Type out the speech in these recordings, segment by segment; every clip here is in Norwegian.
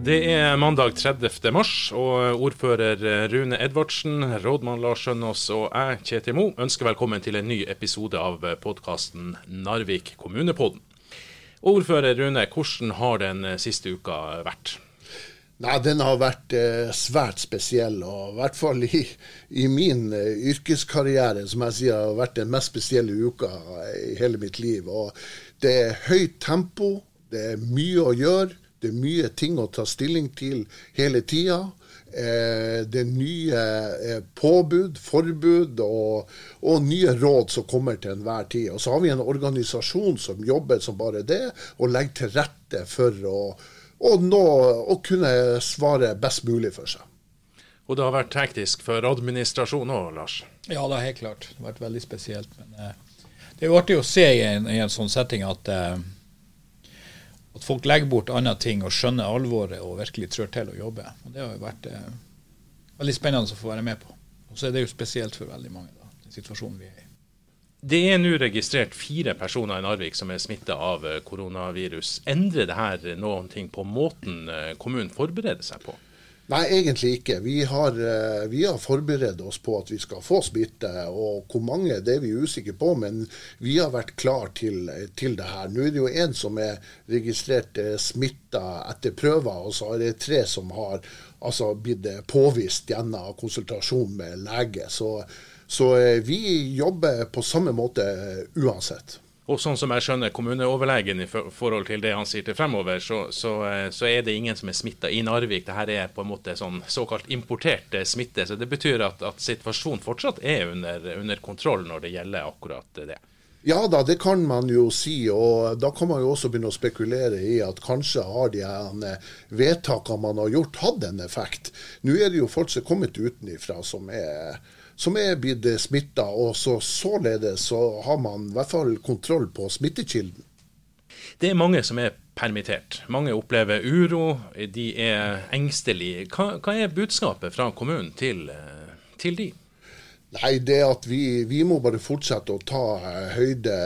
Det er mandag 30. mars, og ordfører Rune Edvardsen, rådmann Lars Skjønnås og jeg, Kjetil Mo, ønsker velkommen til en ny episode av podkasten Narvik kommunepodden. Ordfører Rune, hvordan har den siste uka vært? Nei, Den har vært eh, svært spesiell, og i hvert fall i, i min eh, yrkeskarriere, som jeg sier, har vært den mest spesielle uka i hele mitt liv. Og Det er høyt tempo, det er mye å gjøre. Det er mye ting å ta stilling til hele tida. Eh, det er nye eh, påbud, forbud og, og, nye råd som kommer til enhver tid. Og så har vi en organisasjon som jobber som bare det, og legger til rette for å, å, nå, å kunne svare best mulig for seg. Og det har vært hektisk for administrasjonen òg, Lars? Ja, det har helt klart. Det har vært veldig spesielt. Men eh, det er jo artig å se i en, i en sånn setting at eh, at folk legger bort andre ting og skjønner alvoret og virkelig trør til å jobbe. Og Det har jo vært eh, veldig spennende å få være med på. Og så er det jo spesielt for veldig mange, da, den situasjonen vi er i. Det er nå registrert fire personer i Narvik som er smitta av eh, koronavirus. Endrer det her ting på måten eh, kommunen forbereder seg på? Nei, egentlig ikke. Vi har, eh, vi har, forberedt oss på at vi skal få smitte. og Hvor mange det er vi usikre på, men vi har vært klar til, til det her. Nå er det jo én som er registrert eh, smitta etter prøver, og så er det tre som har altså, blitt påvist gjennom konsultasjon med lege. Så, så eh, vi jobber på samme måte uansett. Og sånn som jeg skjønner kommuneoverlegen i forhold til det han sier til fremover, så, så, eh, så er det ingen som er smitta i Narvik. Dette er på en måte sånn såkalt importert eh, smitte. Så det betyr at, at situasjonen fortsatt er under, under, kontroll når det gjelder akkurat det. Ja da, det kan man jo si. Og da kan man jo også begynne å spekulere i at kanskje har de eh, vedtakene man har gjort, hatt en effekt. Nå er det jo folk som er kommet utenifra som er som er blitt smitta. Og så, således så har man i hvert fall kontroll på smittekilden. Det er mange som er permittert. Mange opplever uro, de er engstelige. Hva, hva er budskapet fra kommunen til, til de? Nei, det at vi, vi, må bare fortsette å ta eh, høyde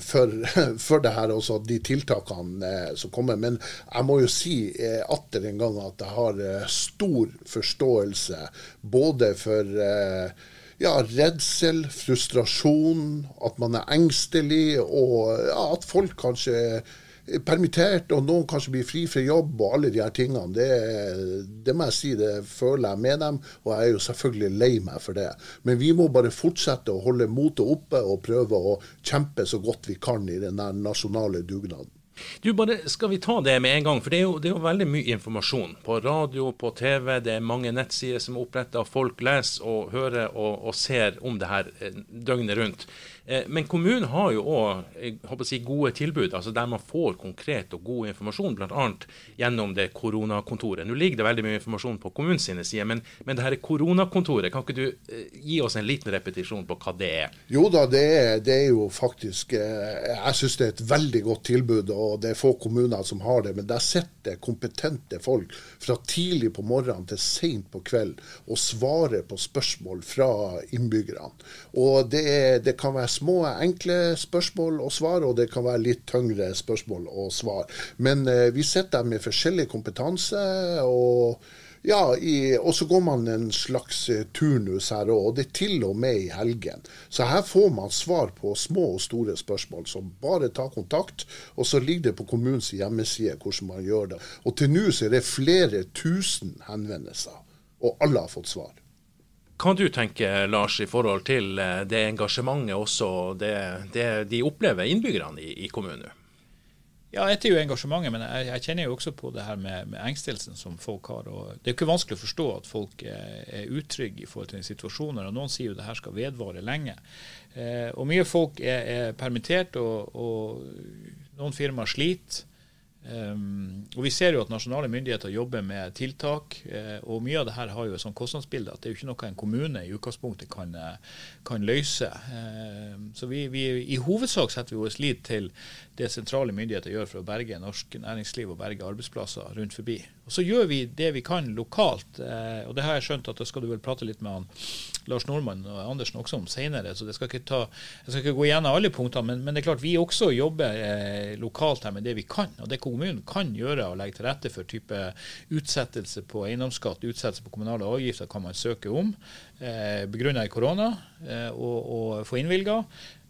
for, for det her, også de tiltakene eh, som kommer. Men jeg må jo si eh, atter en gang at jeg har stor forståelse både for ja, redsel, frustrasjon, at man er engstelig, og ja, at folk kanskje permittert, og noen kanskje blir fri fra jobb, og alle de her tingene. Det, det, må jeg si, det føler jeg med dem, og jeg er jo selvfølgelig lei meg for det. Men vi må bare fortsette å holde motet oppe og prøve å kjempe så godt vi kan i den nasjonale dugnaden. Du, bare Skal vi ta det med en gang? For det er, jo, det er jo veldig mye informasjon. På radio, på TV, det er mange nettsider som er oppretta. Folk leser og hører og, og, ser om det her eh, døgnet rundt. Eh, men kommunen har jo òg si, gode tilbud, altså der man får konkret og god informasjon, bl.a. gjennom det koronakontoret. Nå ligger det veldig mye informasjon på kommunens sider, men, men det her koronakontoret, kan ikke du eh, gi oss en liten repetisjon på hva det er? Jo da, det er, det er jo faktisk eh, Jeg syns det er et veldig godt tilbud, og det er få kommuner som har det. Men der sitter kompetente folk fra tidlig på morgenen til seint på kveld og svarer på spørsmål fra innbyggerne. Og det, det kan være små, enkle spørsmål og svar, og det kan være litt tyngre spørsmål og svar. Men eh, vi sitter der med forskjellig kompetanse. og ja, i, og så går man en slags eh, turnus her òg, og det er til og med i helgen. Så her får man svar på små og store spørsmål. Så bare ta kontakt, og så ligger det på kommunens hjemmeside hvordan man gjør det. Og til nå så er det flere tusen henvendelser, og alle har fått svar. Hva du tenker Lars, i forhold til eh, det engasjementet også det, det de opplever innbyggerne i, i kommunen? Ja, et er jo engasjementet, men jeg, jeg, kjenner jo også på det her med, med engstelsen som folk har. Det er jo ikke vanskelig å forstå at folk er, er utrygge i forhold til situasjoner. og Noen sier jo det her skal vedvare lenge. Eh, og Mye folk er, er permittert, og, og noen firmaer sliter. Um, og Vi ser jo at nasjonale myndigheter jobber med tiltak. Uh, og Mye av det her har jo et sånt kostnadsbilde at det er jo ikke noe en kommune i utgangspunktet kan, eh, kan løse. Uh, så vi, vi, I hovedsak setter vi vår lit til det sentrale myndigheter gjør for å berge norsk næringsliv og berge arbeidsplasser rundt forbi. Og Så gjør vi det vi kan lokalt. Eh, og det har jeg skjønt at da skal du vel prate litt med han Lars Nordmann og Andersen også om senere. Så skal ta, jeg skal ikke gå igjennom alle punktene. Men, men, det er klart vi også jobber lokalt her med det vi kan. og det kommunen kan gjøre og legge til rette for type utsettelse på eiendomsskatt, utsettelse på kommunale avgifter kan man søke om, eh, Begrunna i korona, eh, og, og få innvilga.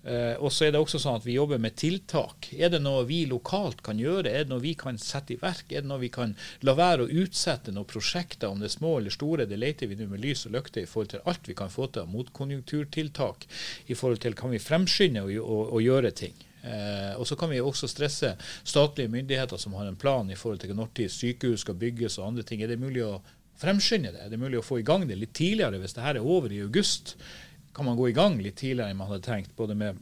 Eh, og så er det også sånn at Vi jobber med tiltak. Er det noe vi lokalt kan gjøre? Er det noe vi kan sette i verk? Er det noe vi kan la være å utsette noen prosjekter, om det er små eller store? Det leter vi nå med lys og lykte i forhold til alt vi kan få til av motkonjunkturtiltak. I forhold til kan vi fremskynde og, gjøre ting. Eh, og så kan vi også stresse statlige myndigheter som har en plan i forhold til når sykehus skal bygges og andre ting. Er det mulig å fremskynde det? Er det mulig å få i gang det litt tidligere hvis det her er over i august? Kan man gå i gang litt tidligere enn man hadde tenkt. Både med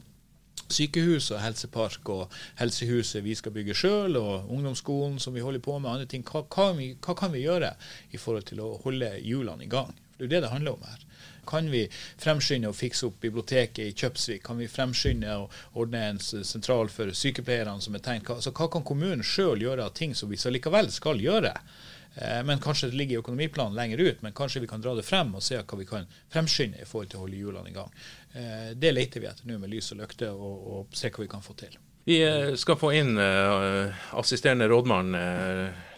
sykehus og helsepark og helsehuset vi skal bygge sjøl, og ungdomsskolen som vi holder på med, andre ting. Hva, hva, hva, kan vi gjøre i forhold til å holde hjulene i gang? For Det er jo det det handler om her. Kan vi fremskynde å fikse opp biblioteket i Kjøpsvik? Kan vi fremskynde å ordne en sentral for sykepleierne som er tenkt? Altså, hva kan kommunen sjøl gjøre av ting som vi så likevel skal gjøre? Eh, men kanskje det ligger i økonomiplanen lenger ut, men kanskje vi kan dra det frem og se hva vi kan fremskynde i forhold til å holde hjulene i gang. Eh, det leter vi etter nå med lys og lykte, og, og se hva vi kan få til. Vi eh, skal få inn assisterende rådmann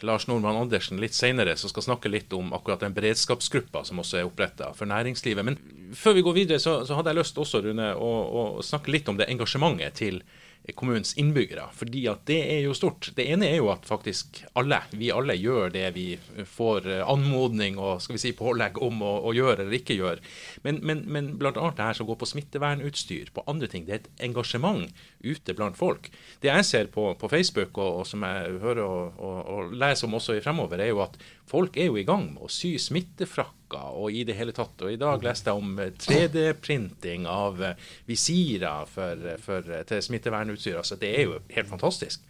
Lars Nordmann Andersen litt senere, som skal snakke litt om akkurat den beredskapsgruppa som også er oppretta for næringslivet. Men før vi går videre, så, hadde jeg lyst også, Rune, å, å snakke litt om det engasjementet til kommunens innbyggere. fordi at det er jo stort. Det ene er jo at faktisk alle, vi alle gjør det vi får eh, anmodning og skal vi si pålegg om å, å gjøre eller ikke gjøre. Men, men, men annet det her som går på smittevernutstyr, på andre ting, det er et engasjement ute blant folk. Det jeg ser på, på Facebook, og, og, som jeg hører og, og, og leser om også i fremover, er jo at folk er jo i gang med å sy smittefrakker og i det hele tatt. Og i dag leste jeg om 3D-printing eh, av eh, visirer for, for, til smittevernutstyr. Altså, det er jo helt fantastisk.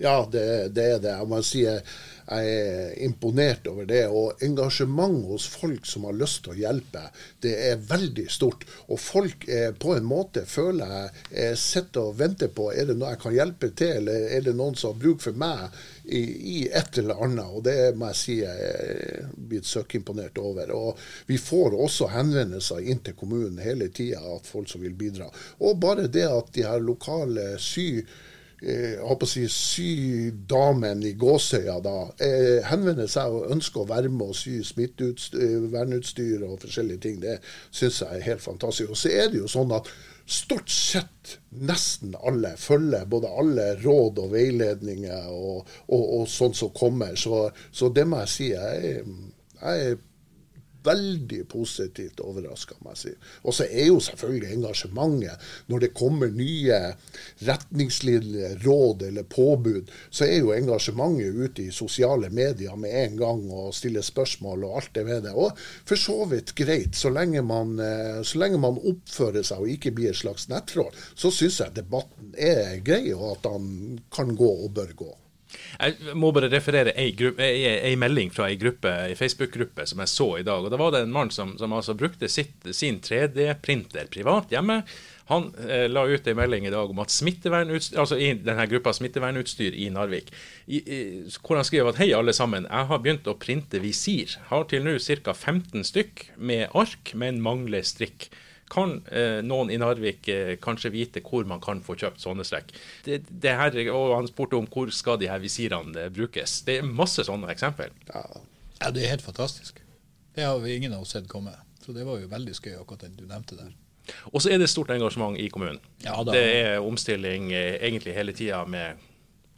Ja, det, det, er det. Jeg må si jeg, er imponert over det. Og engasjement hos folk som har lyst til å hjelpe, det er veldig stort. Og folk er på en måte, føler jeg sitter og venter på er det noe jeg kan hjelpe til, eller er det noen som har bruk for meg i, et eller annet. Og det må jeg si jeg er blitt søkkimponert over. Og vi får også henvendelser inn til kommunen hele tida at folk som vil bidra. Og bare det at de her lokale sy jeg eh, å si, sydamen i Gåsøya da, eh, henvender seg og ønsker å være med og sy smittevernutstyr og forskjellige ting. Det syns jeg er helt fantastisk. Og så er det jo sånn at stort sett nesten alle følger både alle råd og veiledninger og, og, og sånn som kommer. Så, så, det må jeg si. Jeg, jeg er veldig positivt overraska, må jeg si. Og så er jo selvfølgelig engasjementet Når det kommer nye retningslinjer, råd eller påbud, så er jo engasjementet ute i sosiale medier med en gang og stiller spørsmål og alt det med det. Og for så vidt greit, så lenge man, eh, så lenge man oppfører seg og ikke blir et slags nettråd, så syns jeg debatten er grei, og at han kan gå og bør gå. Jeg må bare referere ei, gruppe, ei, ei melding fra ei, ei Facebook-gruppe som jeg så i dag. og Da var det en mann som, som altså brukte sitt, sin 3D-printer privat hjemme. Han eh, la ut en melding i dag om at altså i denne gruppa smittevernutstyr i Narvik, i, i, hvor han skriver at hei, alle sammen, jeg har begynt å printe visir. Har til nå ca. 15 stykk med ark, men mangler strikk. Kan eh, noen i Narvik eh, kanskje vite hvor man kan få kjøpt sånne strekk? Det, det her, og Han spurte om hvor skal de her visirene eh, brukes. Det er masse sånne eksempel. Ja. ja, det er helt fantastisk. Det har vi ingen av oss sett komme. Så det var jo veldig skøy akkurat den du nevnte der. Og så er det stort engasjement i kommunen. Ja, det er omstilling eh, egentlig hele tida med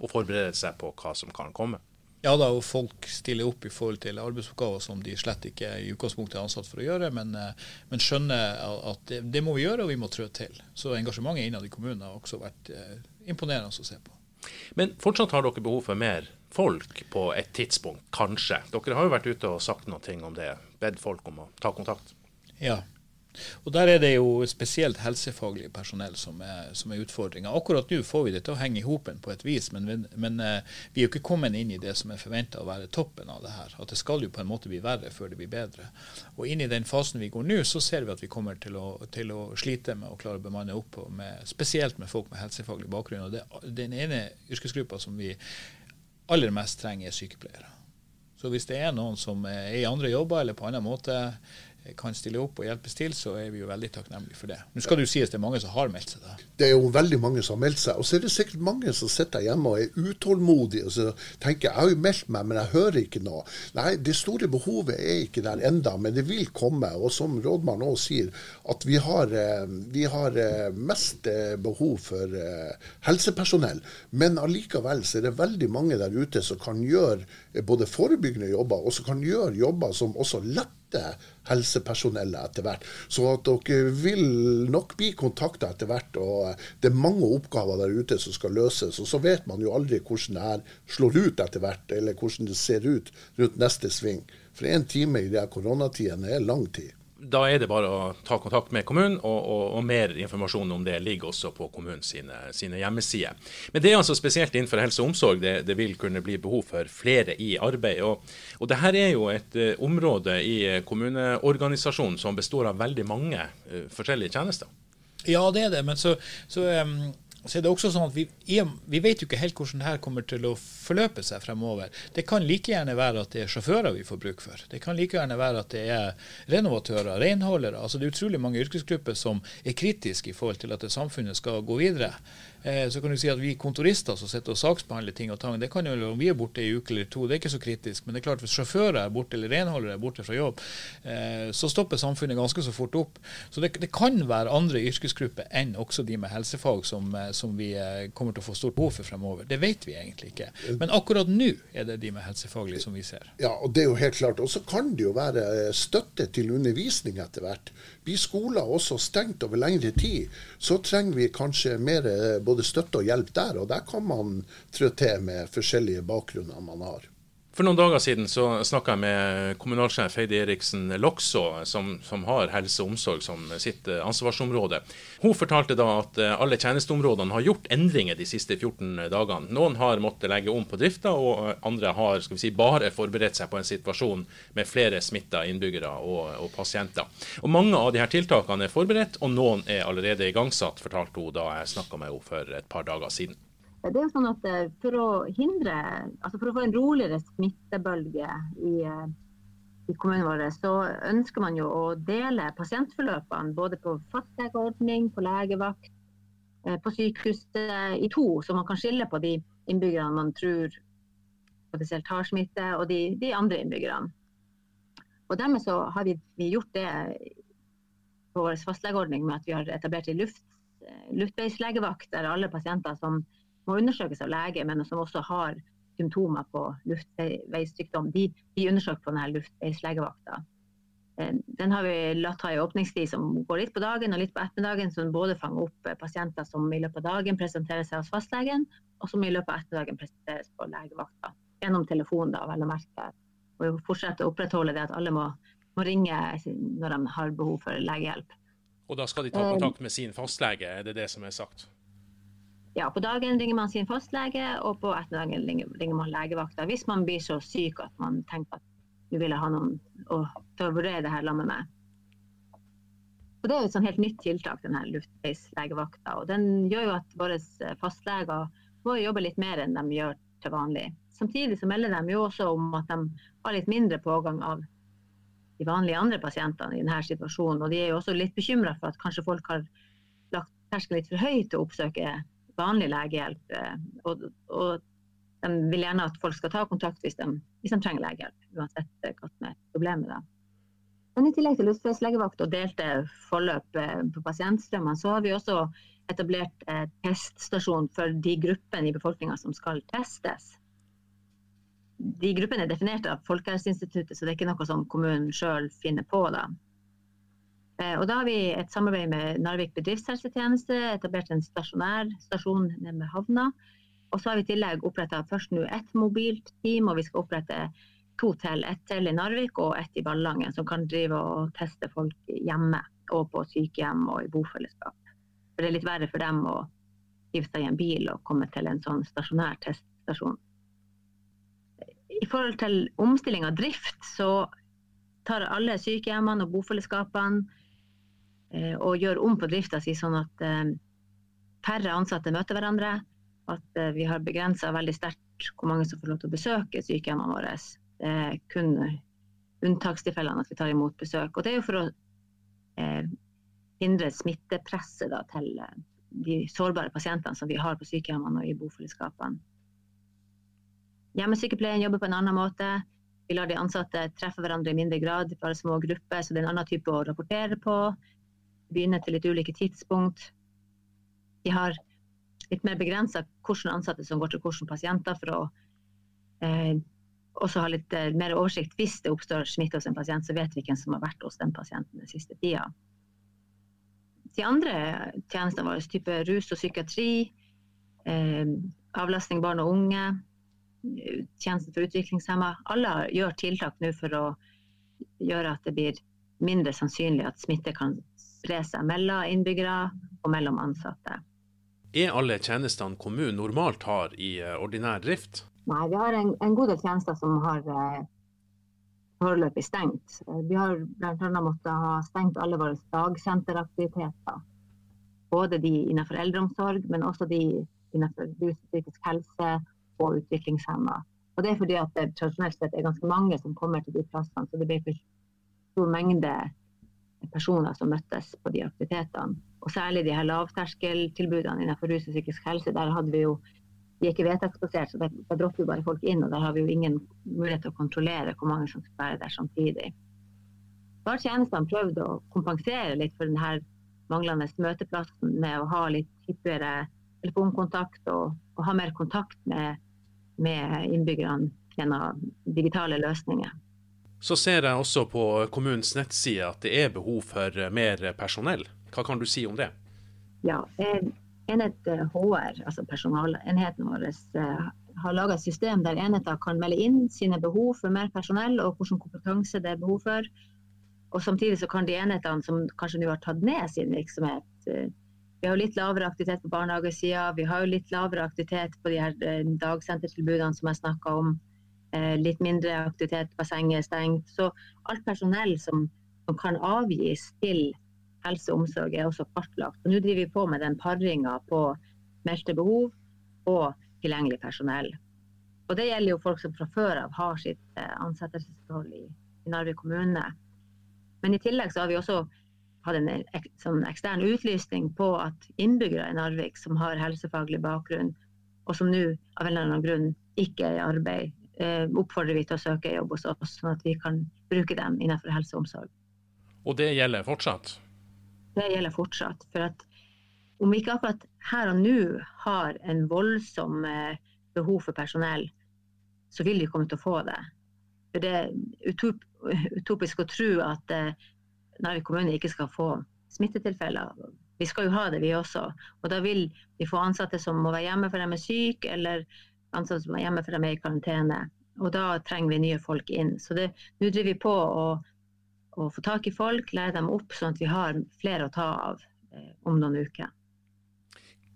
å forberede seg på hva som kan komme. Ja da, og folk stiller opp i forhold til arbeidsoppgaver som de slett ikke i utgangspunktet er ansatt for å gjøre, men, eh, men skjønner at det, det, må vi gjøre, og vi må trø til. Så engasjementet innad i kommunen har også vært eh, imponerende å se på. Men fortsatt har dere behov for mer folk på et tidspunkt, kanskje. Dere har jo vært ute og sagt noe om det, bedt folk om å ta kontakt. Ja, og Der er det jo spesielt helsefaglig personell som er, som er utfordringa. Akkurat nå får vi det til å henge i hopen på et vis, men, men uh, vi er jo ikke kommet inn i det som er forventa å være toppen av det her. At det skal jo på en måte bli verre før det blir bedre. Og inn i den fasen vi går nå, så ser vi at vi kommer til å, til å slite med å klare å bemanne opp, med, spesielt med folk med helsefaglig bakgrunn. Og det, Den ene yrkesgruppa som vi aller mest trenger, er sykepleiere. Så hvis det er noen som er i andre jobber eller på annen måte kan stille opp og hjelpes til, så er vi jo veldig takknemlige for det. Nå skal det jo sies det er mange som har meldt seg. da. Det er jo veldig mange som har meldt seg. Og så er det sikkert mange som sitter hjemme og er utålmodige og så tenker jeg har jo meldt meg, men jeg hører ikke noe. Nei, det store behovet er ikke der enda, men det vil komme. Og som rådmannen òg sier, at vi har, eh, vi har, eh, mest eh, behov for helsepersonell. Men allikevel så er det veldig mange der ute som kan gjøre både forebyggende jobber, og som kan gjøre jobber som også letter helsepersonellet etter hvert. Så at dere vil nok bli kontakta etter hvert. og Det er mange oppgaver der ute som skal løses. Og så vet man jo aldri hvordan det her slår ut etter hvert, eller hvordan det ser ut rundt neste sving. For én time i de koronatidene er lang tid da er det bare å ta kontakt med kommunen, og, og, og mer informasjon om det ligger også på kommunens sine, sine hjemmesider. Men det er altså spesielt innenfor helse og omsorg det, det vil kunne bli behov for flere i arbeid. Og, og her er jo et uh, område i kommuneorganisasjonen som består av veldig mange uh, forskjellige tjenester. Ja, det er det. Men så, så um så er det også sånn at vi, vi, vet jo ikke helt hvordan det her kommer til å forløpe seg fremover. Det kan like gjerne være at det er sjåfører vi får bruk for. Det kan like gjerne være at det er renovatører, renholdere. Altså det er utrolig mange yrkesgrupper som er kritiske i forhold til at samfunnet skal gå videre. Eh, så kan du si at vi kontorister som sitter og saksbehandler ting og tang, det kan jo om vi er borte i uke eller to, det er ikke så kritisk. Men det er klart hvis sjåfører er borte eller renholdere er borte fra jobb, eh, så stopper samfunnet ganske så fort opp. Så det, det kan være andre yrkesgrupper enn også de med helsefag som, eh, som, vi kommer til å få stort behov for fremover. Det vet vi egentlig ikke. Men akkurat nå er det de med helsefaglig som vi ser. Ja, og det er jo helt klart. Og så kan det jo være støtte til undervisning etter hvert. Blir skoler også stengt over lengre tid, så trenger vi kanskje mer både støtte og hjelp der. Og der kan man trå til med forskjellige bakgrunner man har. For noen dager siden så snakka jeg med kommunalsjef Heidi Eriksen Lokså, som, som, har helse og omsorg som sitt eh, ansvarsområde. Hun fortalte da at eh, alle tjenesteområdene har gjort endringer de siste 14 dagene. Noen har måttet legge om på drifta, og andre har skal vi si, bare forberedt seg på en situasjon med flere smitta innbyggere og, og, pasienter. Og Mange av de her tiltakene er forberedt, og noen er allerede igangsatt, fortalte hun da jeg snakka med henne for et par dager siden. Det er jo sånn at eh, For å hindre, altså for å få en roligere smittebølge i, eh, i kommunen vår, så ønsker man jo å dele pasientforløpene både på fastlegeordning, på legevakt, eh, på sykehuset i to, så man kan skille på de innbyggerne man tror potensielt har smitte, og de, de andre innbyggerne. Og Dermed så har vi, vi gjort det på vår fastlegeordning med at vi har etablert en luft, luftveislegevakt der alle pasienter som må undersøkes av lege, men som også har symptomer på luftveissykdom, de, de undersøkt på denne luftveislegevakta. Eh, den har vi latt ha i åpningstid som går litt på dagen og litt på ettermiddagen, som både fanger opp eh, pasienter som i løpet av dagen presenterer seg hos fastlegen, og som i løpet av ettermiddagen presenteres på legevakta. Gjennom telefon, da, vel å merke. Og vi fortsetter å opprettholde det at alle må, må ringe når de har behov for legehjelp. Og da skal de ta kontakt med sin fastlege, er det det som er sagt? Ja, på dagen ringer man sin fastlege, og på ettermiddagen ringer, man legevakta. Hvis man blir så syk at man tenker at du ville ha noen å, til å vurdere det her sammen med. Og Det er et sånn helt nytt tiltak, denne luftveislegevakta. Den gjør jo at våre fastleger må jobbe litt mer enn de gjør til vanlig. Samtidig så melder de jo også om at de har litt mindre pågang av de vanlige andre pasientene i denne situasjonen. Og de er jo også litt bekymra for at kanskje folk har lagt terskelen litt for høyt til å oppsøke vanlig legehjelp. Eh, og, og, de vil gjerne at folk skal ta kontakt hvis de, hvis de trenger legehjelp, uansett eh, hva som er problemet. da. Men I tillegg til luftveislegevakt og delte forløp eh, på pasientstrømmene, så har vi også etablert teststasjon for de gruppene i befolkninga som skal testes. De gruppene er definert av Folkehelseinstituttet, så det er ikke noe som kommunen sjøl finner på. da. Eh, og da har vi et samarbeid med Narvik bedriftshelsetjeneste, etablert en stasjonær stasjon nede med havna. Og så har vi i tillegg oppretta først nå ett mobilt team, og vi skal opprette to til. Ett til i Narvik og ett i Ballangen, som kan drive og teste folk hjemme og på sykehjem og i bofellesskap. For det er litt verre for dem å hive seg i en bil og komme til en sånn stasjonær teststasjon. I forhold til omstilling av drift, så tar alle sykehjemmene og bofellesskapene og gjøre om på drifta si sånn at eh, færre ansatte møter hverandre. At eh, vi har begrensa veldig sterkt hvor mange som får lov til å besøke sykehjemmene våre. Det er kun unntakstilfellene at vi tar imot besøk. Og det er jo for å eh, hindre smittepresset da, til eh, de sårbare pasientene som vi har på sykehjemmene og i bofellesskapene. Hjemmesykepleien jobber på en annen måte. Vi lar de ansatte treffe hverandre i mindre grad, bare små grupper, så det er en annen type å rapportere på. Begynne til litt ulike tidspunkt. De har litt mer begrensa hvilke ansatte som går til hvilke pasienter, for å eh, også ha litt eh, mer oversikt. Hvis det oppstår smitte hos en pasient, så vet vi hvem som har vært hos den pasienten den siste tida. De andre tjenestene våre, type rus og psykiatri, eh, avlastning barn og unge, tjenesten for utviklingshemma, alle gjør tiltak nå for å gjøre at det blir mindre sannsynlig at smitte kan spre seg mellom innbyggere og mellom ansatte. Er alle tjenestene kommunen normalt har i eh, ordinær drift? Nei, vi har en, en god del tjenester som har eh, foreløpig stengt. Vi har bl.a. måttet ha stengt alle våre dagsenteraktiviteter. Både de innenfor eldreomsorg, men også de innenfor rus psykisk helse og utviklingshemma. Og det er fordi at det tradisjonelt sett er ganske mange som kommer til de plassene, så det blir for stor mengde personer som møttes på de aktivitetene. Og særlig de her lavterskeltilbudene innenfor rus og psykisk helse. Der hadde vi jo de er ikke vedtaksbasert, så da, da dropper jo bare folk inn. Og der har vi jo ingen mulighet til å kontrollere hvor mange som skal være der samtidig. Da har tjenestene prøvd å kompensere litt for denne manglende møteplassen med å ha litt hyppigere telefonkontakt og, og ha mer kontakt med, med innbyggerne gjennom digitale løsninger. Så ser jeg også på kommunens nettside at det er behov for mer personell. Hva kan du si om det? Ja, enhet HR, eh, altså personalenheten vår, eh, har laga et system der enheter kan melde inn sine behov for mer personell og hvilken kompetanse det er behov for. Og Samtidig så kan de enhetene som kanskje nå har tatt ned sin virksomhet eh, Vi har jo litt lavere aktivitet på barnehagesida, vi har jo litt lavere aktivitet på de her dagsentertilbudene som jeg snakka om. Litt mindre aktivitet, bassenget er stengt. Så alt personell som, som kan avgis til helse og omsorg er også kartlagt. Og nå driver vi på med den paringa på meldte behov og tilgjengelig personell. Og Det gjelder jo folk som fra før av har sitt eh, ansettelsesforhold i, i Narvik kommune. Men i tillegg så har vi også hatt en ek, sånn ekstern utlysning på at innbyggere i Narvik som har helsefaglig bakgrunn, og som nå av en eller annen grunn ikke er i arbeid, eh, oppfordrer vi til å søke jobb hos oss, sånn at vi kan bruke dem innenfor helse og omsorg. Og det gjelder fortsatt? det gjelder fortsatt. For at om vi ikke akkurat her og nå har en voldsom eh, behov for personell, så vil vi komme til å få det. For det er utop, utopisk å tro at eh, Narvik kommune ikke skal få smittetilfeller. Vi skal jo ha det, vi også. Og da vil vi få ansatte som må være hjemme for de er syke, eller ansatte som er hjemme for de er i karantene. Og da trenger vi nye folk inn. Så nå driver vi på å å få tak i folk, lære dem opp, sånn at vi har flere å ta av eh, om noen uker.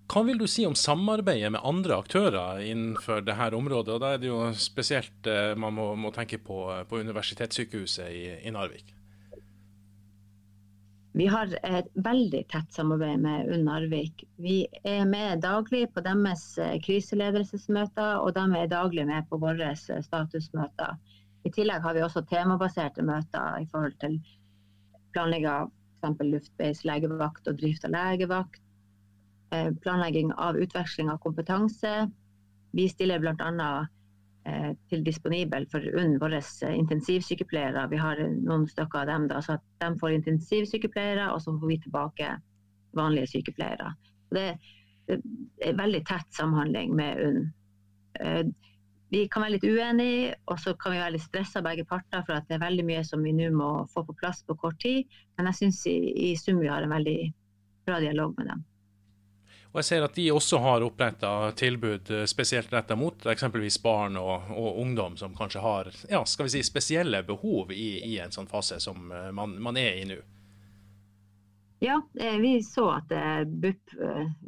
Hva vil du si om samarbeidet med andre aktører innenfor dette området? Og Da er det jo spesielt eh, man må, må tenke på, på Universitetssykehuset i, i, Narvik. Vi har et veldig tett samarbeid med UNN Narvik. Vi er med daglig på deres eh, kriseledelsesmøter, og de er daglig med på våre eh, statusmøter. I tillegg har vi også temabaserte møter i forhold til planlegging av f.eks. luftbeis legevakt og drift av legevakt. Eh, planlegging av utveksling av kompetanse. Vi stiller bl.a. Eh, til disponibel for UNN våre eh, intensivsykepleiere. Vi har noen stykker av dem, da, så at de får intensivsykepleiere, og så får vi tilbake vanlige sykepleiere. Det er veldig tett samhandling med UNN vi kan være litt uenige, og så kan vi være litt stressa begge parter for at det er veldig mye som vi nå må få på plass på kort tid. Men jeg syns i, i, sum vi har en veldig bra dialog med dem. Og Jeg ser at de også har oppretta tilbud eh, spesielt retta mot eksempelvis barn og, og, ungdom som kanskje har ja, skal vi si, spesielle behov i, i en sånn fase som eh, man, man er i nå. Ja, eh, vi så at BUP,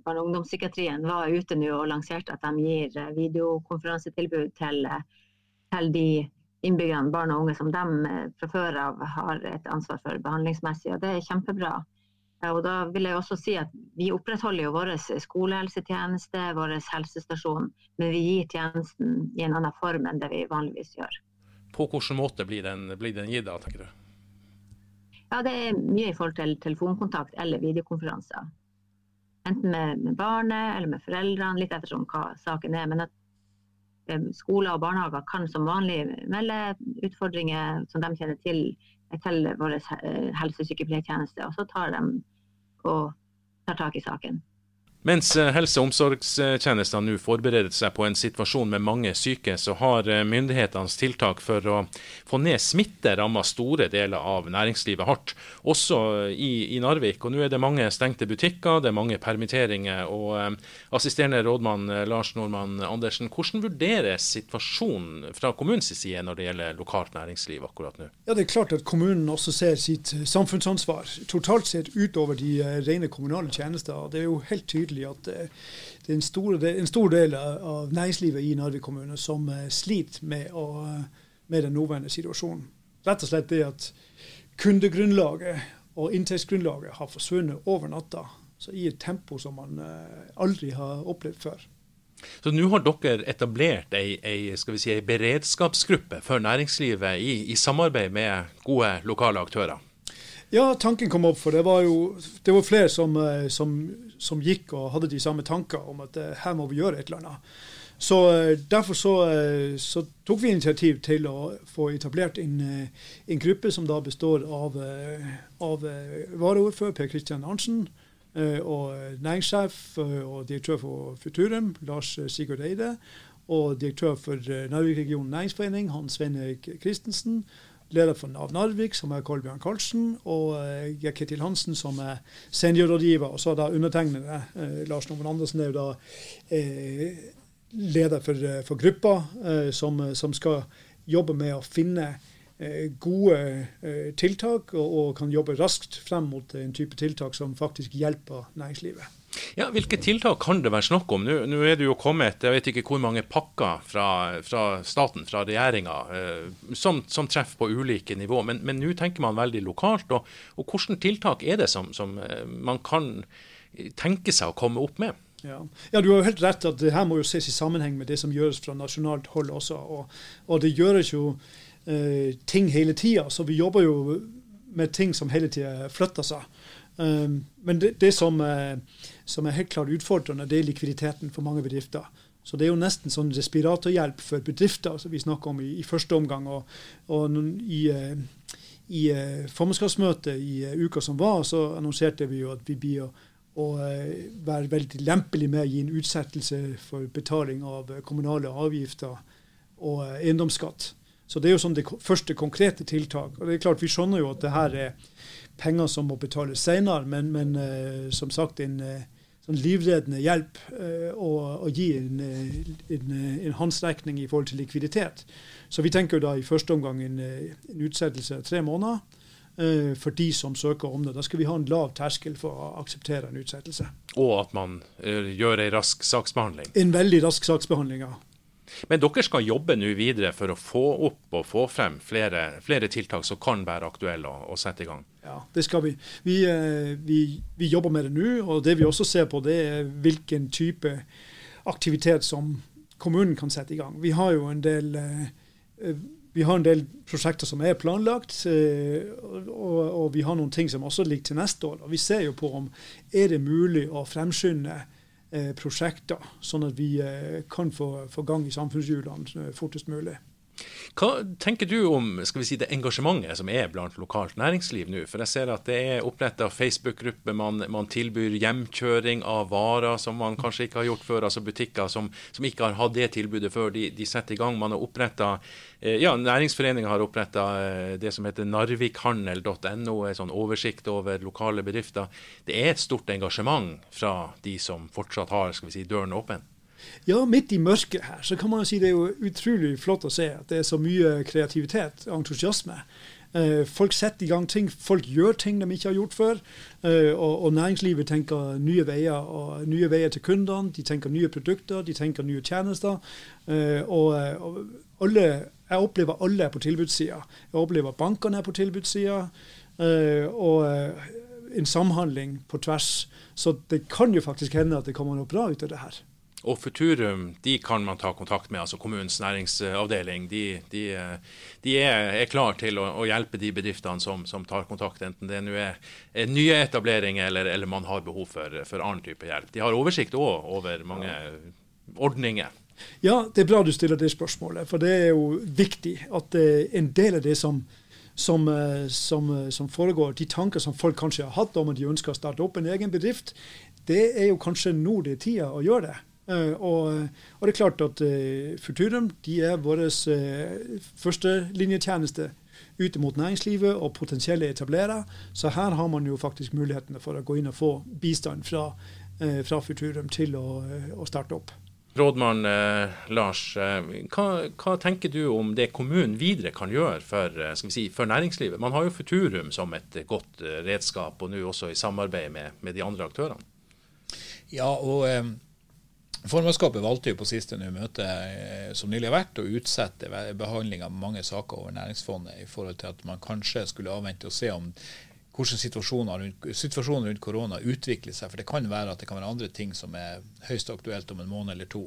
barne- og ungdomspsykiatrien, var ute nå og lanserte at de gir videokonferansetilbud til, til de innbyggerne, barn og unge, som de fra før av har et ansvar for behandlingsmessig. og Det er kjempebra. Og da vil jeg også si at Vi opprettholder jo vår skolehelsetjeneste, vår helsestasjon, men vi gir tjenesten i en annen form enn det vi vanligvis gjør. på hvilken måte blir den, blir den gitt tenker du? Ja, Det er mye i forhold til telefonkontakt eller videokonferanser. Enten med, med barnet eller med foreldrene, litt ettersom hva saken er. Men at eh, skoler og barnehager kan som vanlig melde utfordringer som de kjenner til, til vår eh, helsesykepleiertjeneste, og så tar de og tar tak i saken. Mens eh, helse- og omsorgstjenestene nå forbereder seg på en situasjon med mange syke, så har eh, myndighetenes tiltak for å få ned smitte rammet store deler av næringslivet hardt, også i, i, Narvik. Og Nå er det mange stengte butikker, det er mange permitteringer. og eh, Assisterende rådmann eh, Lars Nordmann Andersen, hvordan vurderes situasjonen fra kommunens side når det gjelder lokalt næringsliv akkurat nå? Ja, Det er klart at kommunen også ser sitt samfunnsansvar totalt sett utover de rene kommunale tjenester. Det er jo helt tydelig tydelig at eh, det er en stor, en stor del av næringslivet i Narvik kommune som eh, sliter med, å, med den nåværende situasjonen. Rett og slett det at kundegrunnlaget og inntektsgrunnlaget har forsvunnet over natta. Så i et tempo som man eh, aldri har opplevd før. Så nå har dere etablert ei, ei, si, ei beredskapsgruppe for næringslivet i, i, samarbeid med gode lokale aktører? Ja, tanken kom opp, for det var jo det var flere som, eh, som, som gikk og hadde de samme tanker om at uh, her må vi gjøre et eller annet. Så uh, Derfor så, uh, så, tok vi initiativ til å få etablert en, en gruppe som da består av, av varaordfører Per Kristian Arntzen og næringssjef og direktør for Futurum, Lars Sigurd Eide, og direktør for Narvik-regionen næringsforening, Hans Svein Christensen leder for Nav Narvik, som er Kolbjørn Karlsen, og jeg er Ketil Hansen, som er seniorrådgiver. Og så da undertegnede, uh, Lars Nomen Andersen, er jo da uh, leder for, for gruppa, som, som, skal jobbe med å finne gode tiltak, og kan jobbe raskt frem mot en type tiltak som faktisk hjelper næringslivet. Ja, Hvilke tiltak kan det være snakk om? Nå, nå, er det jo kommet jeg vet ikke hvor mange pakker fra, fra staten, fra regjeringa, eh, som, som, treffer på ulike nivå. Men, nå tenker man veldig lokalt. Og, og hvilke tiltak er det som, som, eh, man kan tenke seg å komme opp med? Ja. ja. du har jo helt rett at det her må jo ses i sammenheng med det som gjøres fra nasjonalt hold også. Og, og det gjøres jo eh, ting hele tida, så vi jobber jo med ting som hele tida flytter seg. Men det, det som, uh, som, er helt klart utfordrende, det er likviditeten for mange bedrifter. Så det er jo nesten sånn respiratorhjelp for bedrifter som vi snakker om i, i første omgang. Og, og i, uh, i uh, formannskapsmøtet i uka som var, så annonserte vi jo at vi blir å, å være veldig lempelig med å gi en utsettelse for betaling av kommunale avgifter og eiendomsskatt. Så det er jo sånn det første konkrete tiltak. Og det er klart Vi skjønner jo at det her er penger som må betales senere, men, men uh, som sagt en uh, sånn livreddende hjelp uh, å, gi en, en, en håndsrekning i forhold til likviditet. Så vi tenker da i første omgang en, en utsettelse av tre måneder for de som søker om det. Da skal vi ha en lav terskel for å akseptere en utsettelse. Og at man gjør en rask saksbehandling? En veldig rask saksbehandling, ja. Men dere skal jobbe nå videre for å få opp og få frem flere, flere tiltak som kan være aktuelle å, å, sette i gang? Ja, det skal vi. Vi, eh, vi, vi jobber med det nå. Og det vi også ser på, det er hvilken type aktivitet som kommunen kan sette i gang. Vi har jo en del eh, vi har en del prosjekter som er planlagt, eh, og, og vi har noen ting som også ligger til neste år. Og Vi ser jo på om er det mulig å fremskynde eh, prosjekter, sånn at vi eh, kan få, få gang i samfunnshjulene fortest mulig. Hva tenker du om skal vi si, det engasjementet som er blant lokalt næringsliv nå? For jeg ser at det er oppretta Facebook-grupper, man, man, tilbyr hjemkjøring av varer som man kanskje ikke har gjort før. Altså butikker som, som ikke har hatt det tilbudet før, de, de setter i gang. Man har oppretta eh, ja, Næringsforeninga har oppretta eh, det som heter narvikhandel.no, en sånn oversikt over lokale bedrifter. Det er et stort engasjement fra de som fortsatt har skal vi si, døren åpen? Ja, midt i mørket her så kan man jo si det er jo utrolig flott å se at det er så mye kreativitet og entusiasme. Uh, folk setter i gang ting, folk gjør ting de ikke har gjort før. Uh, og, og, næringslivet tenker nye veier og nye veier til kundene. De tenker nye produkter, de tenker nye tjenester. Uh, og, og, alle, jeg opplever alle er på tilbudssida. Jeg opplever bankene er på tilbudssida. og en samhandling på tvers. Så det kan jo faktisk hende at det kommer noe bra ut av det her. Og Futurum de kan man ta kontakt med, altså kommunens næringsavdeling. De, de, de er, er klar til å, å, hjelpe de bedriftene som, som tar kontakt, enten det er, er nye etableringer eller, eller, man har behov for, for annen type hjelp. De har oversikt òg over mange ordninger. Ja, det er bra du stiller det spørsmålet. For det er jo viktig at en del av det som som, eh, som, eh, som, foregår, de tanker som folk kanskje har hatt om at de ønsker å starte opp en egen bedrift, det er jo kanskje nå det er tida å gjøre det. Uh, og, og, det er klart at uh, Futurum de er vår uh, førstelinjetjeneste ute mot næringslivet og potensielle etablerere. Så her har man jo faktisk mulighetene for å gå inn og få bistand fra, fra Futurum til å, å starte opp. Rådmann eh, Lars, eh, hva, hva, tenker du om det kommunen videre kan gjøre for, eh, si, for, næringslivet? Man har jo Futurum som et godt eh, redskap, og nå også i samarbeid med, med de andre aktørene. Ja, og eh, Formannskapet valgte jo på siste møte eh, som nylig har vært, å utsette behandling av mange saker over Næringsfondet, i forhold til at man kanskje skulle avvente og se om hvordan situasjonen rundt, korona utvikler seg. For det kan være at det kan være andre ting som er høyst aktuelt om en måned eller to.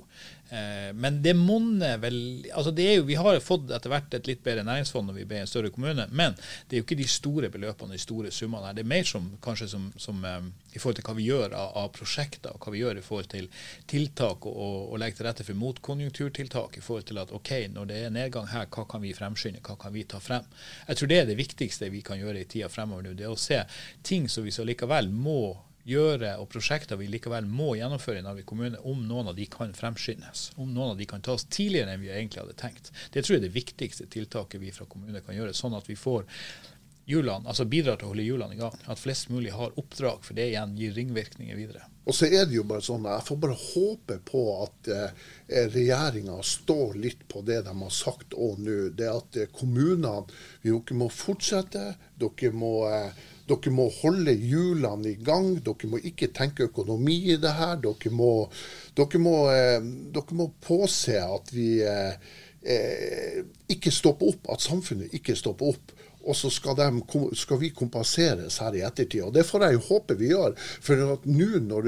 Eh, men det monner vel altså det er jo, Vi har fått etter hvert et litt bedre næringsfond når vi ble en større kommune, men det er jo ikke de store beløpene, de store summene her. Det er mer som kanskje som, som eh, i forhold til hva vi gjør av, av, prosjekter, og hva vi gjør i forhold til tiltak og, og, og legge til rette for motkonjunkturtiltak. i forhold til at ok, når det er nedgang her, hva kan vi fremskynde, hva kan vi ta frem? Jeg tror det er det viktigste vi kan gjøre i tida fremover nå. det er å se ting som vi så likevel må gjøre, og prosjekter vi likevel må gjennomføre i Narvik kommune, om noen av de kan fremskyndes. Om noen av de kan tas tidligere enn vi egentlig hadde tenkt. Det tror jeg er det viktigste tiltaket vi fra kommune kan gjøre, sånn at vi får hjulene, altså bidrar til å holde hjulene i gang. At flest mulig har oppdrag, for det igjen gir ringvirkninger videre. Og så er det jo bare sånn, Jeg får bare håpe på at eh, regjeringa står litt på det de har sagt òg nå. Det at eh, kommunene dere må fortsette. Dere må, eh, dere må holde hjulene i gang. Dere må ikke tenke økonomi i det her. Dere må, dere må, eh, dere må påse at vi eh, eh, ikke stopper opp, at samfunnet ikke stopper opp og så skal, de, skal, vi kompenseres her i ettertid. Og Det får jeg håpe vi gjør. For at nå når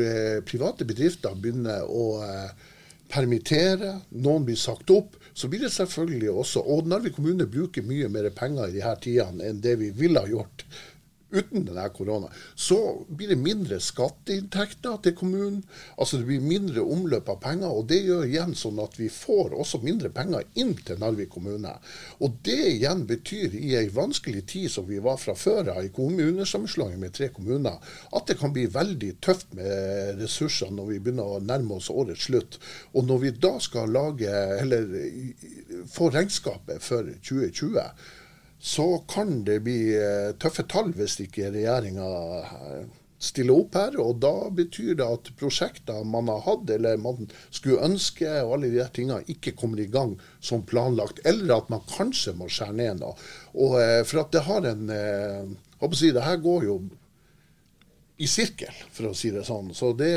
private bedrifter begynner å eh, permittere, noen blir sagt opp, så blir det selvfølgelig også Og Narvik kommune bruker mye mer penger i disse tidene enn det vi ville ha gjort uten denne korona, så blir det mindre skatteinntekter til kommunen. Altså det blir mindre omløp av penger. og Det gjør igjen sånn at vi får også mindre penger inn til Narvik kommune. Og Det igjen betyr i ei vanskelig tid som vi var fra før av, i kommunesammenslåing med tre kommuner, at det kan bli veldig tøft med ressursene når vi begynner å nærme oss årets slutt. Og når vi da skal lage, eller få regnskapet for 2020 så kan det bli eh, tøffe tall hvis ikke regjeringa eh, stiller opp her. Og da betyr det at prosjekter man har hatt eller man skulle ønske, og alle de tingene ikke kommer i gang som planlagt. Eller at man kanskje må skjære ned noe. Og, eh, for at det har en si, Det her går jo i sirkel, for å si det sånn. Så det,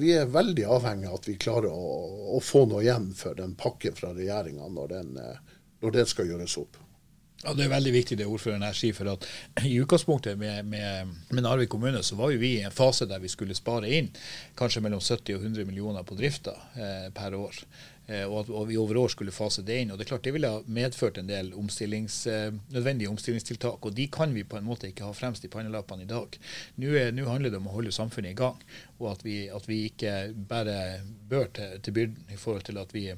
vi er veldig avhengig av at vi klarer å, å få noe igjen for den pakken fra regjeringa når, når den skal gjøres opp. Ja, Det er veldig viktig det ordføreren her sier. for at I utgangspunktet med, med, med, Narvik kommune så var jo vi i en fase der vi skulle spare inn kanskje mellom 70 og 100 millioner på drifta eh, per år. Eh, og at vi over år skulle fase det inn. og Det er klart det ville ha medført en del omstillings, eh, nødvendige omstillingstiltak. og De kan vi på en måte ikke ha fremst i pannelappene i dag. Nå, er, nå handler det om å holde samfunnet i gang, og at vi, at vi ikke bare bør til, til byrden i forhold til at vi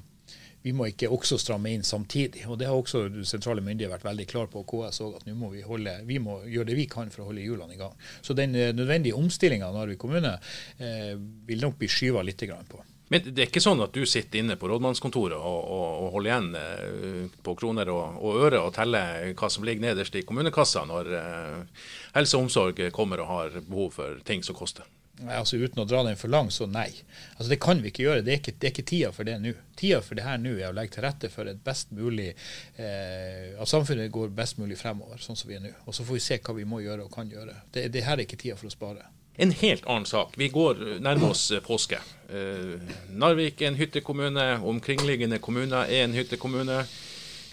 vi må ikke også stramme inn samtidig. og Det har også sentrale myndigheter vært veldig klar på, og KS òg, at må vi, holde, vi må gjøre det vi kan for å holde hjulene i gang. Så den eh, nødvendige omstillinga av Narvik kommune eh, vil nok bli skyva litt på. Men det er ikke sånn at du sitter inne på rådmannskontoret og, og, og holder igjen eh, på kroner og, og, øre og teller hva som ligger nederst i kommunekassa når eh, helse og omsorg kommer og har behov for ting som koster? Altså Uten å dra den for langt, så nei. Altså Det kan vi ikke gjøre. Det er ikke, det er ikke tida for det nå. Tida for det her nå er å legge til rette for et best mulig eh, at samfunnet går best mulig fremover, sånn som vi er nå. Og Så får vi se hva vi må gjøre og kan gjøre. Det, det her er ikke tida for å spare. En helt annen sak. Vi går nærmer oss eh, påske. Eh, Narvik er en hyttekommune. Omkringliggende kommuner er en hyttekommune.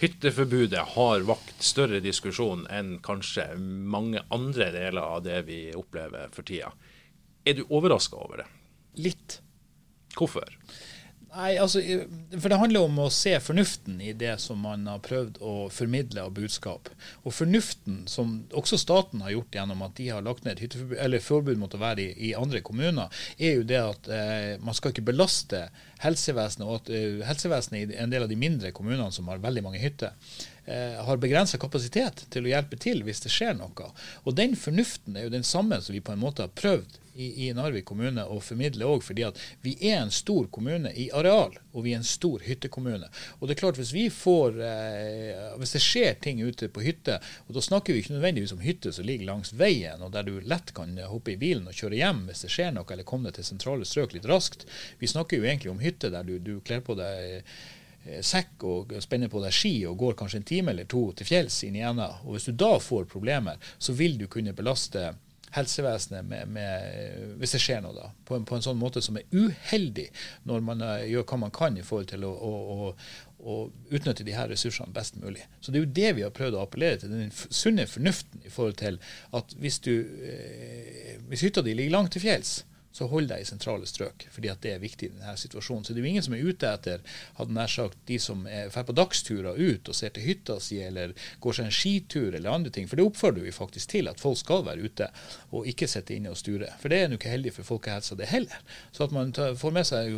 Hytteforbudet har vakt større diskusjon enn kanskje mange andre deler av det vi opplever for tida. Er du overraska over det? Litt. Hvorfor? Nei, altså, for Det handler om å se fornuften i det som man har prøvd å formidle av budskap. Og fornuften som også staten har gjort gjennom at de har lagt ned forbud mot å være i, i, andre kommuner, er jo det at eh, man skal ikke belaste helsevesenet, og at eh, helsevesenet i en del av de mindre kommunene som har veldig mange hytter, eh, har begrensa kapasitet til å hjelpe til hvis det skjer noe. Og den fornuften er jo den samme som vi på en måte har prøvd i, i Narvik kommune å formidle òg, fordi at vi er en stor kommune i areal, og vi er en stor hyttekommune. Og det er klart, Hvis vi får, eh, hvis det skjer ting ute på hytte, og da snakker vi ikke nødvendigvis om hytte som ligger langs veien, og der du lett kan hoppe i bilen og kjøre hjem hvis det skjer noe, eller komme deg til sentrale strøk litt raskt. Vi snakker jo egentlig om hytte der du, du kler på deg eh, sekk og spenner på deg ski og går kanskje en time eller to til fjells inn i enda. Og Hvis du da får problemer, så vil du kunne belaste helsevesenet med, med, hvis det skjer noe, da, på en, på en, sånn måte som er uheldig når man uh, gjør hva man kan i forhold til å, å, å, å, utnytte de her ressursene best mulig. Så Det er jo det vi har prøvd å appellere til, den sunne fornuften i forhold til at hvis, du, eh, hvis hytta di ligger langt til fjells, så hold deg i sentrale strøk, fordi at det er viktig i denne situasjonen. Så det er jo ingen som er ute etter hadde nær sagt, de som drar på dagsturer ut og ser til hytta si, eller går seg en skitur eller andre ting. For det oppfordrer vi faktisk til, at folk skal være ute og ikke sitte inne og sture. For det er nå ikke heldig for folkehelsa, det heller. Så at man får med seg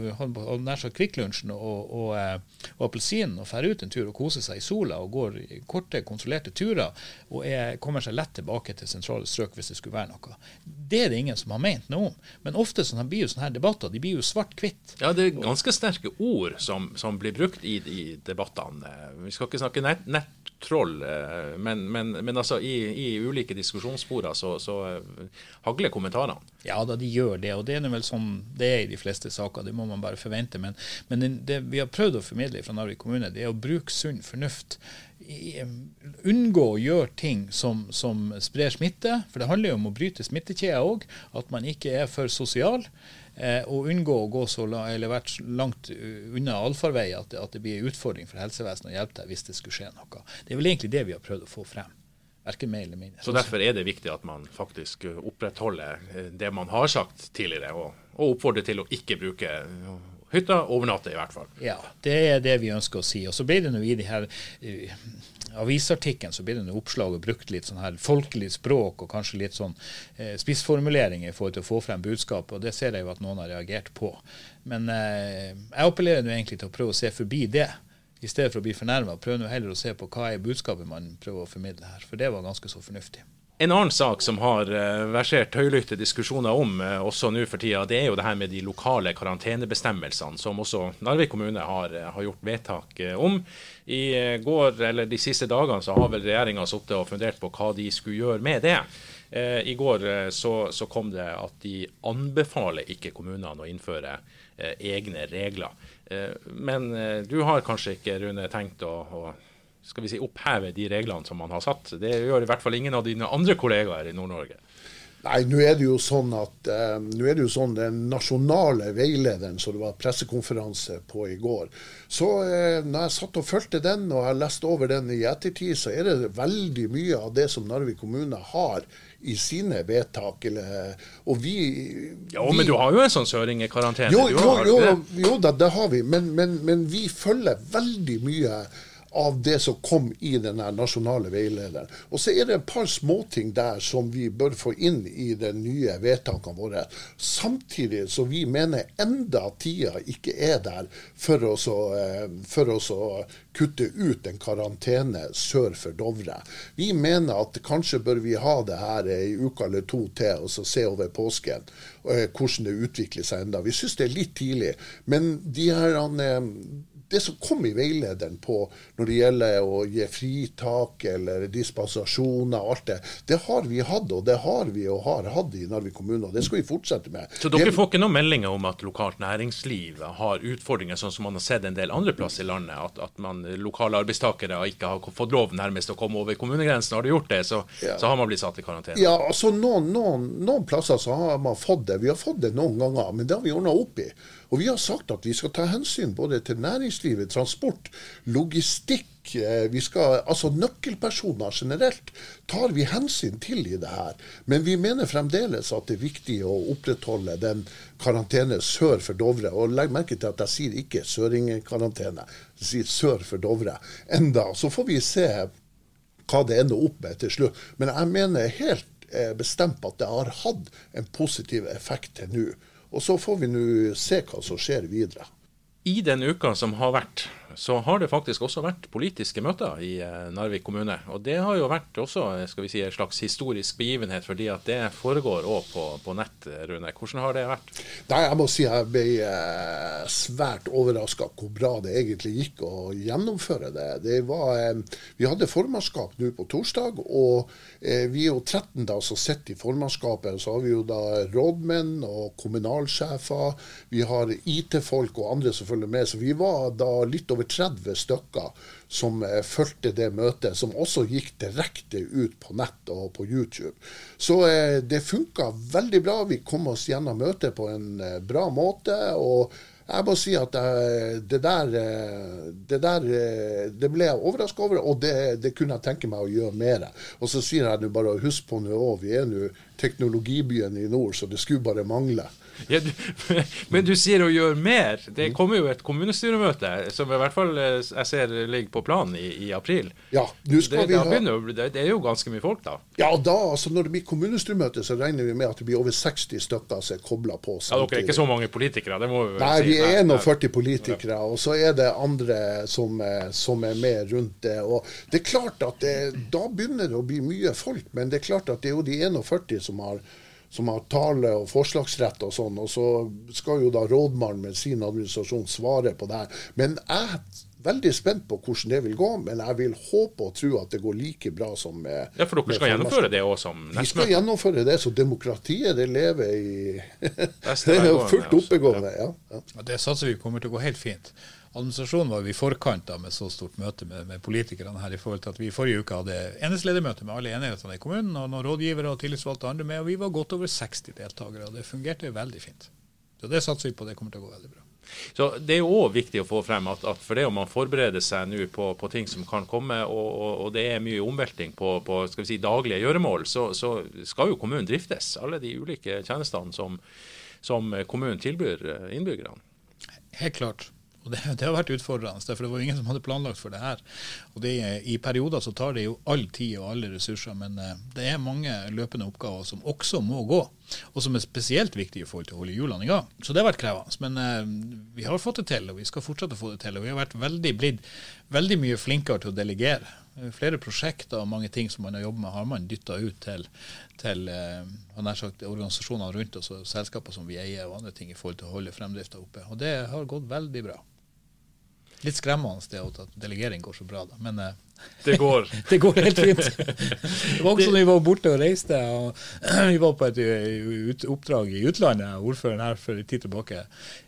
nær sagt Kvikklunsjen og, og, og, og appelsinen og drar ut en tur og koser seg i sola og går korte, kontrollerte turer og er, kommer seg lett tilbake til sentrale strøk hvis det skulle være noe. Det er det ingen som har ment noe om. Men ofte sånn, blir jo sånne her debatter de blir jo svart-hvitt. Ja, det er ganske sterke ord som, som blir brukt i, i, debattene. Vi skal ikke snakke nett, nettroll, eh, men, men, men, altså i, i ulike diskusjonssporer så, så eh, hagler kommentarene. Ja da, de gjør det, og det er vel sånn det er i de fleste saker. Det må man bare forvente. Men, men det vi har prøvd å formidle fra Narvik kommune, det er å bruke sunn fornuft unngå å gjøre ting som, som, sprer smitte. For det handler jo om å bryte smittekjeder òg. At man ikke er for sosial. Eh, og unngå å gå så langt, langt unna allfarvei at, at, det blir en utfordring for helsevesenet å hjelpe deg hvis det skulle skje noe. Det er vel egentlig det vi har prøvd å få frem. Verken mer eller mindre. Så derfor er det viktig at man faktisk opprettholder eh, det man har sagt tidligere, og, og oppfordrer til å ikke bruke hytta overnatte, i hvert fall. Ja, det er det vi ønsker å si. Og så blir det nå i de her uh, avisartikkelen så blir det noe oppslag og brukt litt sånn her folkelig språk og kanskje litt sånn uh, spissformuleringer til å få frem budskapet, og det ser jeg jo at noen har reagert på. Men uh, jeg appellerer nå egentlig til å prøve å se forbi det. I stedet for å bli fornærma, prøv nå heller å se på hva er budskapet man prøver å formidle her. For det var ganske så fornuftig. En annen sak som har uh, versert høylytte diskusjoner om uh, også nå for tida, det er jo det her med de lokale karantenebestemmelsene, som også Narvik kommune har, uh, har gjort vedtak om. I går, eller De siste dagene så har vel regjeringa sittet og fundert på hva de skulle gjøre med det. I går så, så, kom det at de anbefaler ikke kommunene å innføre egne regler. Men du har kanskje ikke, Rune, tenkt å, å skal vi si, oppheve de reglene som man har satt. Det gjør i hvert fall ingen av dine andre kollegaer i Nord-Norge. Nei, nå er det jo sånn at eh, nå er det jo sånn den nasjonale veilederen som det var pressekonferanse på i går. Så uh, når jeg satt og fulgte den og jeg leste over den i ettertid, så er det veldig mye av det som Narvik kommune har i sine vedtak. Eller, og vi, Ja, vi, Men du har jo en sånn søringekarantene? Jo, jo, jo, jo da, det har vi. Men, men, men vi følger veldig mye av det som kom i den nasjonale veilederen. Og så er det et par småting der som vi bør få inn i de nye vedtakene våre. Samtidig så vi mener enda tida ikke er der for å, så, eh, for å kutte ut en karantene sør for Dovre. Vi mener at kanskje bør vi ha det her ei uke eller to til, og så se over påsken eh, hvordan det utvikler seg enda. Vi syns det er litt tidlig. Men de her eh, det som kom i veilederen på når det gjelder å gi fritak eller dispensasjoner og alt det, det har vi hatt, og det har vi og har hatt i Narvik kommune, og det skal vi fortsette med. Så dere får ikke noen meldinger om at lokalt næringsliv har utfordringer, sånn som man har sett en del andre plasser i landet? At, at man, lokale arbeidstakere ikke har fått lov nærmest å komme over kommunegrensen. Har de gjort det, så, ja. så har man blitt satt i karantene? Ja, altså noen, noen, noen, plasser så har man fått det. Vi har fått det noen ganger, men det har vi ordna opp i. Og vi har sagt at vi skal ta hensyn både til næringslivet, transport, logistikk. eh, Vi skal, altså Nøkkelpersoner generelt tar vi hensyn til i det her. Men vi mener fremdeles at det er viktig å opprettholde den karantene sør for Dovre. Og legg merke til at jeg sier ikke søringkarantene, jeg sier sør for Dovre. Enda. Så får vi se hva det ender opp med til slutt. Men jeg mener helt eh, bestemt at det har hatt en positiv effekt til nå. Og så får vi nå se hva som skjer videre. I den uka som har vært, så har det faktisk også vært politiske møter i eh, Narvik kommune. Og det har jo vært også skal vi si, en slags historisk begivenhet, fordi at det foregår òg på, på nett, Rune. Hvordan har det vært? Nei, jeg må si jeg ble eh, svært overraska hvor bra det egentlig gikk å gjennomføre det. det var, eh, vi hadde formannskap nå på torsdag, og eh, vi er jo 13 da som sitter i formannskapet. Så har vi jo da rådmenn og kommunalsjefer, vi har IT-folk og andre som følger med. Så vi var da litt over 30 stykker som eh, fulgte det møtet, som også gikk direkte ut på nett og på YouTube. Så eh, det funka veldig bra. Vi kom oss gjennom møtet på en eh, bra måte. og jeg må si at det der, det der det ble jeg overraska over, og det, det kunne jeg tenke meg å gjøre mer. Og så sier jeg bare husk på nå vi er nå teknologibyen i nord, så det skulle bare mangle. Ja, du, men du sier å gjøre mer. Det kommer jo et kommunestyremøte som i hvert fall eh, jeg ser ligger på planen i, i april. Ja, Det, ha begynner, det, er jo ganske mye folk, da. Ja, da, altså Når det blir kommunestyremøte, så regner vi med at det blir over 60 stykker som er kobla på. Ja, Dere er ikke så mange politikere, det må vi vel Nei, si. vi er Nei, 41 politikere, og så er det andre som, eh, som er med rundt det. Og det er klart at det, Da begynner det å bli mye folk, men det er klart at det er jo de 41 som har, som har tale- og forslagsrett og sånn, og så skal jo da rådmannen med sin administrasjon svare på det her. Men jeg er veldig spent på hvordan det vil gå, men jeg vil håpe og tro at det går like bra som med Ja, for dere skal gjennomføre det òg som Vi skal gjennomføre det, så demokratiet det lever i Det er jo fullt oppegående. Ja. ja. Det satser vi kommer til å gå helt fint. Administrasjonen var jo i forkant da med så stort møte med, med politikerne her i forhold til at vi i forrige uke hadde enesledermøte med alle enighetene i kommunen, og noen rådgivere og tillitsvalgte andre med, og vi var godt over 60 deltakere, og det fungerte veldig fint. Så det satser vi på, det kommer til å gå veldig bra. Så Det er jo òg viktig å få frem at, at for det om man forbereder seg nå på, på ting som kan komme, og, og, og det er mye omvelting på, på skal vi si, daglige gjøremål, så, så skal jo kommunen driftes. Alle de ulike tjenestene som, som kommunen tilbyr eh, innbyggerne. Helt klart. Og det, det har vært utfordrende, for det var ingen som hadde planlagt for det her. Og det, I perioder så tar det jo all tid og alle ressurser, men eh, det er mange løpende oppgaver som også må gå, og som er spesielt viktige i forhold til å holde hjulene i gang. Så det har vært krevende. Men eh, vi har fått det til, og vi skal fortsette å få det til. Og vi har vært veldig, blitt veldig mye flinkere til å delegere. Flere prosjekter og mange ting som man har jobbet med, har man dytta ut til, til eh, sagt, organisasjoner rundt oss og selskaper som vi eier og andre ting i forhold til å holde fremdrifta oppe. Og det har gått veldig bra. Litt skremmende det at delegering går så bra, da. Men eh, Det går. det går helt fint. Det var også da vi var borte og reiste. og Vi var på et uh, oppdrag i utlandet, ordføreren her for en tid tilbake,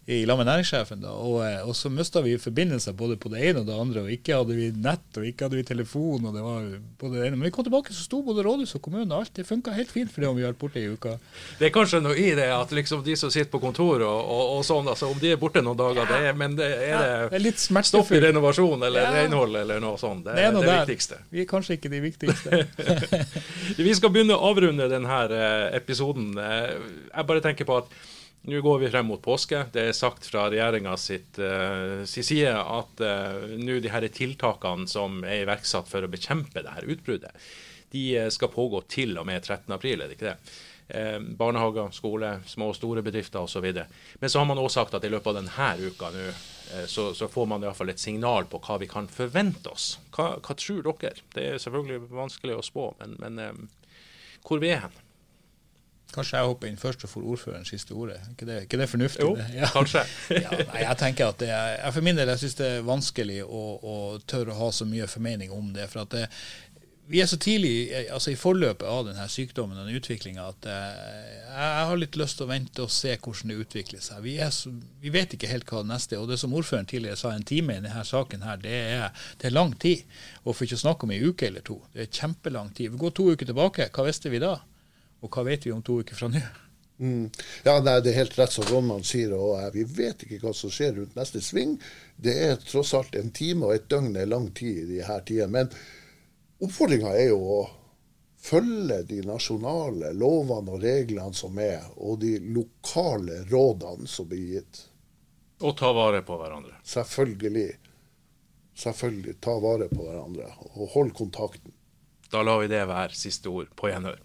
i lag med næringssjefen. da, og, eh, og så mista vi forbindelser både på det ene og det andre. og Ikke hadde vi nett og ikke hadde vi telefon. og det var både det ene. Men vi kom tilbake, så sto både rådhus og kommune og alt. Det funka helt fint for det om vi har vært borte i uka. Det er kanskje noe i det at liksom de som sitter på kontor og, og, og sånn, altså om de er borte noen dager, det er, men det er Ja, det, det er litt stopp i renovasjon eller Ja. renhold eller noe sånt. Det, Det er det der. viktigste. Vi er kanskje ikke de viktigste. Vi skal begynne å avrunde denne episoden. Eh, Jeg bare tenker på at nå går vi frem mot påske. Det er sagt fra regjeringa sitt uh, si side at uh, nå de her tiltakene som er iverksatt for å bekjempe det her utbruddet, de eh, skal pågå til og med 13. april, er det ikke det? Eh, barnehager, skole, små og store bedrifter osv. Men så har man også sagt at i løpet av denne uka nå, eh, så, så får man iallfall et signal på hva vi kan forvente oss. Hva, hva tror dere? Det er selvfølgelig vanskelig å spå, men, men eh, hvor vi er hen? Kanskje jeg hopper inn først og får ordføreren siste ordet. Ikke det, ikke det fornuftig? Jo. Ja. kanskje. ja, nei, jeg tenker at det er, For min del jeg synes det er vanskelig å, å tørre å ha så mye formening om det. for at det, vi er så tidlig eh, altså i forløpet av denne sykdommen og utviklinga at eh, jeg har litt lyst til å vente og se hvordan det utvikler seg. Vi, så, vi vet ikke helt hva det neste er. Og det som ordføreren tidligere sa, en time i denne saken her, det er, det er lang tid. Og for ikke å snakke om ei uke eller to. Det er kjempelang tid. Vi går to uker tilbake. Hva visste vi da? Og hva vet vi om to uker fra nå? Mm. Ja, nei, Det er helt rett som Ronman sier. og eh, Vi vet ikke hva som skjer rundt neste sving. Det er tross alt en time, og et døgn er lang tid i de her tidene. Men oppfordringa er jo å følge de nasjonale lovene og reglene som er, og de lokale rådene som blir gitt. Og ta vare på hverandre. Selvfølgelig. Selvfølgelig ta vare på hverandre, og hold kontakten. Da lar vi det være siste ord på gjenhør.